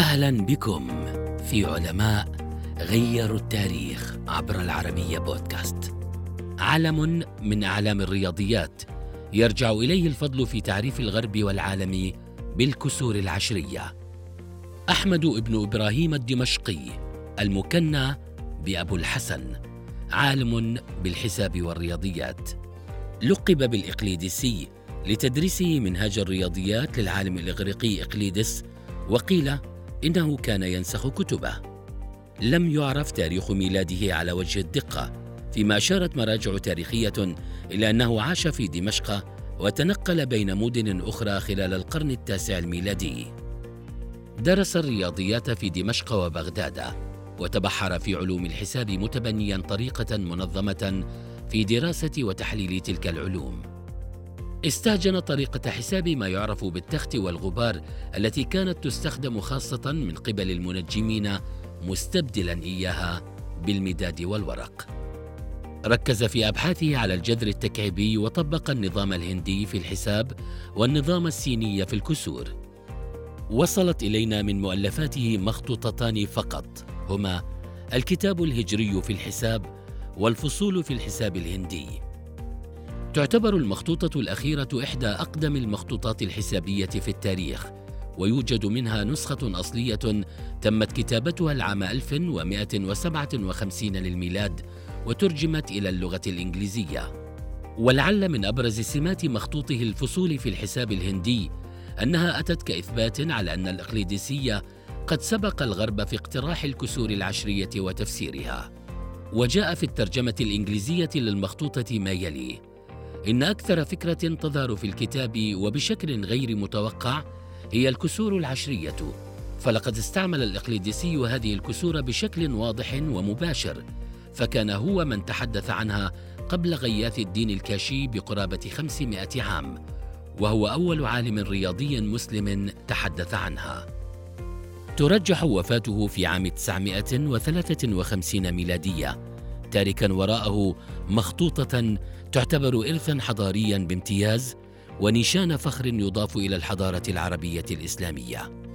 أهلا بكم في علماء غيروا التاريخ عبر العربية بودكاست. علم من أعلام الرياضيات يرجع إليه الفضل في تعريف الغرب والعالم بالكسور العشرية. أحمد بن إبراهيم الدمشقي المكنى بأبو الحسن عالم بالحساب والرياضيات. لقب بالاقليدسي لتدريسه منهاج الرياضيات للعالم الإغريقي إقليدس وقيل إنه كان ينسخ كتبه. لم يعرف تاريخ ميلاده على وجه الدقة فيما أشارت مراجع تاريخية إلى أنه عاش في دمشق وتنقل بين مدن أخرى خلال القرن التاسع الميلادي. درس الرياضيات في دمشق وبغداد وتبحر في علوم الحساب متبنيا طريقة منظمة في دراسة وتحليل تلك العلوم. استهجن طريقة حساب ما يعرف بالتخت والغبار التي كانت تستخدم خاصة من قبل المنجمين مستبدلا إياها بالمداد والورق. ركز في أبحاثه على الجذر التكعيبي وطبق النظام الهندي في الحساب والنظام الصيني في الكسور. وصلت إلينا من مؤلفاته مخطوطتان فقط هما الكتاب الهجري في الحساب والفصول في الحساب الهندي. تعتبر المخطوطة الأخيرة إحدى أقدم المخطوطات الحسابية في التاريخ ويوجد منها نسخة أصلية تمت كتابتها العام 1157 للميلاد وترجمت إلى اللغة الإنجليزية. ولعل من أبرز سمات مخطوطه الفصول في الحساب الهندي أنها أتت كإثبات على أن الإقليدسية قد سبق الغرب في اقتراح الكسور العشرية وتفسيرها. وجاء في الترجمة الإنجليزية للمخطوطة ما يلي إن أكثر فكرة تظهر في الكتاب وبشكل غير متوقع هي الكسور العشرية. فلقد استعمل الإقليدسي هذه الكسور بشكل واضح ومباشر فكان هو من تحدث عنها قبل غياث الدين الكاشي بقرابة 500 عام وهو أول عالم رياضي مسلم تحدث عنها. ترجح وفاته في عام 953 ميلادية. تاركا وراءه مخطوطة تعتبر إرثا حضاريا بامتياز ونشان فخر يضاف إلى الحضارة العربية الإسلامية.